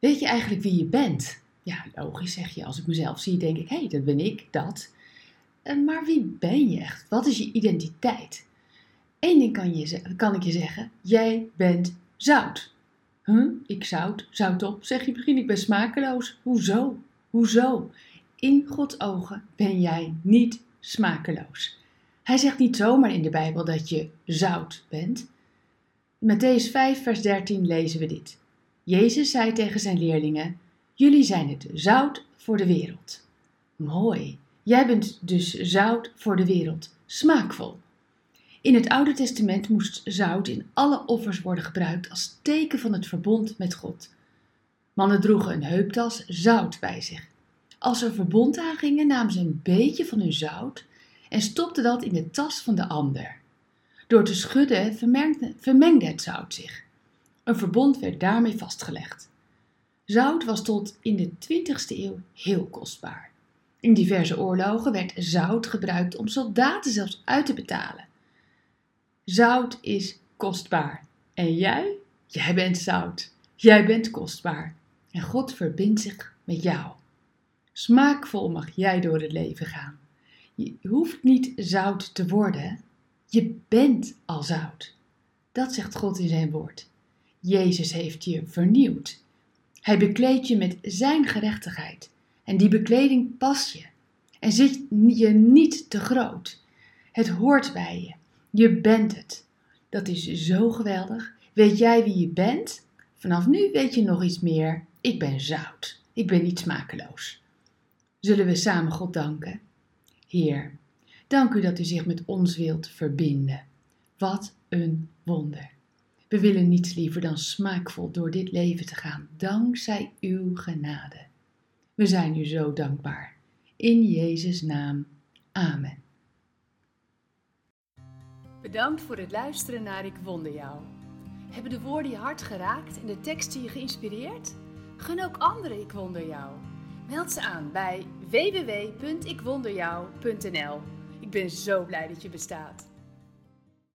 Weet je eigenlijk wie je bent? Ja, logisch zeg je. Als ik mezelf zie, denk ik, hé, hey, dat ben ik, dat. Eh, maar wie ben je echt? Wat is je identiteit? Eén ding kan, je, kan ik je zeggen, jij bent zout. Huh? Ik zout, zout op, zeg je misschien, ik ben smakeloos. Hoezo? Hoezo? In Gods ogen ben jij niet smakeloos. Hij zegt niet zomaar in de Bijbel dat je zout bent. In Matthäus 5, vers 13 lezen we dit. Jezus zei tegen zijn leerlingen: Jullie zijn het zout voor de wereld. Mooi. Jij bent dus zout voor de wereld. Smaakvol. In het Oude Testament moest zout in alle offers worden gebruikt als teken van het verbond met God. Mannen droegen een heuptas zout bij zich. Als er verbond aangingen, namen ze een beetje van hun zout en stopten dat in de tas van de ander. Door te schudden vermengde het zout zich. Een verbond werd daarmee vastgelegd. Zout was tot in de 20ste eeuw heel kostbaar. In diverse oorlogen werd zout gebruikt om soldaten zelfs uit te betalen. Zout is kostbaar. En jij? Jij bent zout. Jij bent kostbaar. En God verbindt zich met jou. Smaakvol mag jij door het leven gaan. Je hoeft niet zout te worden. Je bent al zout. Dat zegt God in zijn woord. Jezus heeft je vernieuwd. Hij bekleedt je met zijn gerechtigheid. En die bekleding past je. En zit je niet te groot. Het hoort bij je. Je bent het. Dat is zo geweldig. Weet jij wie je bent? Vanaf nu weet je nog iets meer. Ik ben zout. Ik ben niet smakeloos. Zullen we samen God danken? Heer, dank u dat u zich met ons wilt verbinden. Wat een wonder. We willen niets liever dan smaakvol door dit leven te gaan, dankzij uw genade. We zijn u zo dankbaar. In Jezus' naam. Amen. Bedankt voor het luisteren naar Ik Wonder Jou. Hebben de woorden je hart geraakt en de teksten je geïnspireerd? Gun ook anderen Ik Wonder Jou. Meld ze aan bij www.ikwonderjou.nl. Ik ben zo blij dat je bestaat.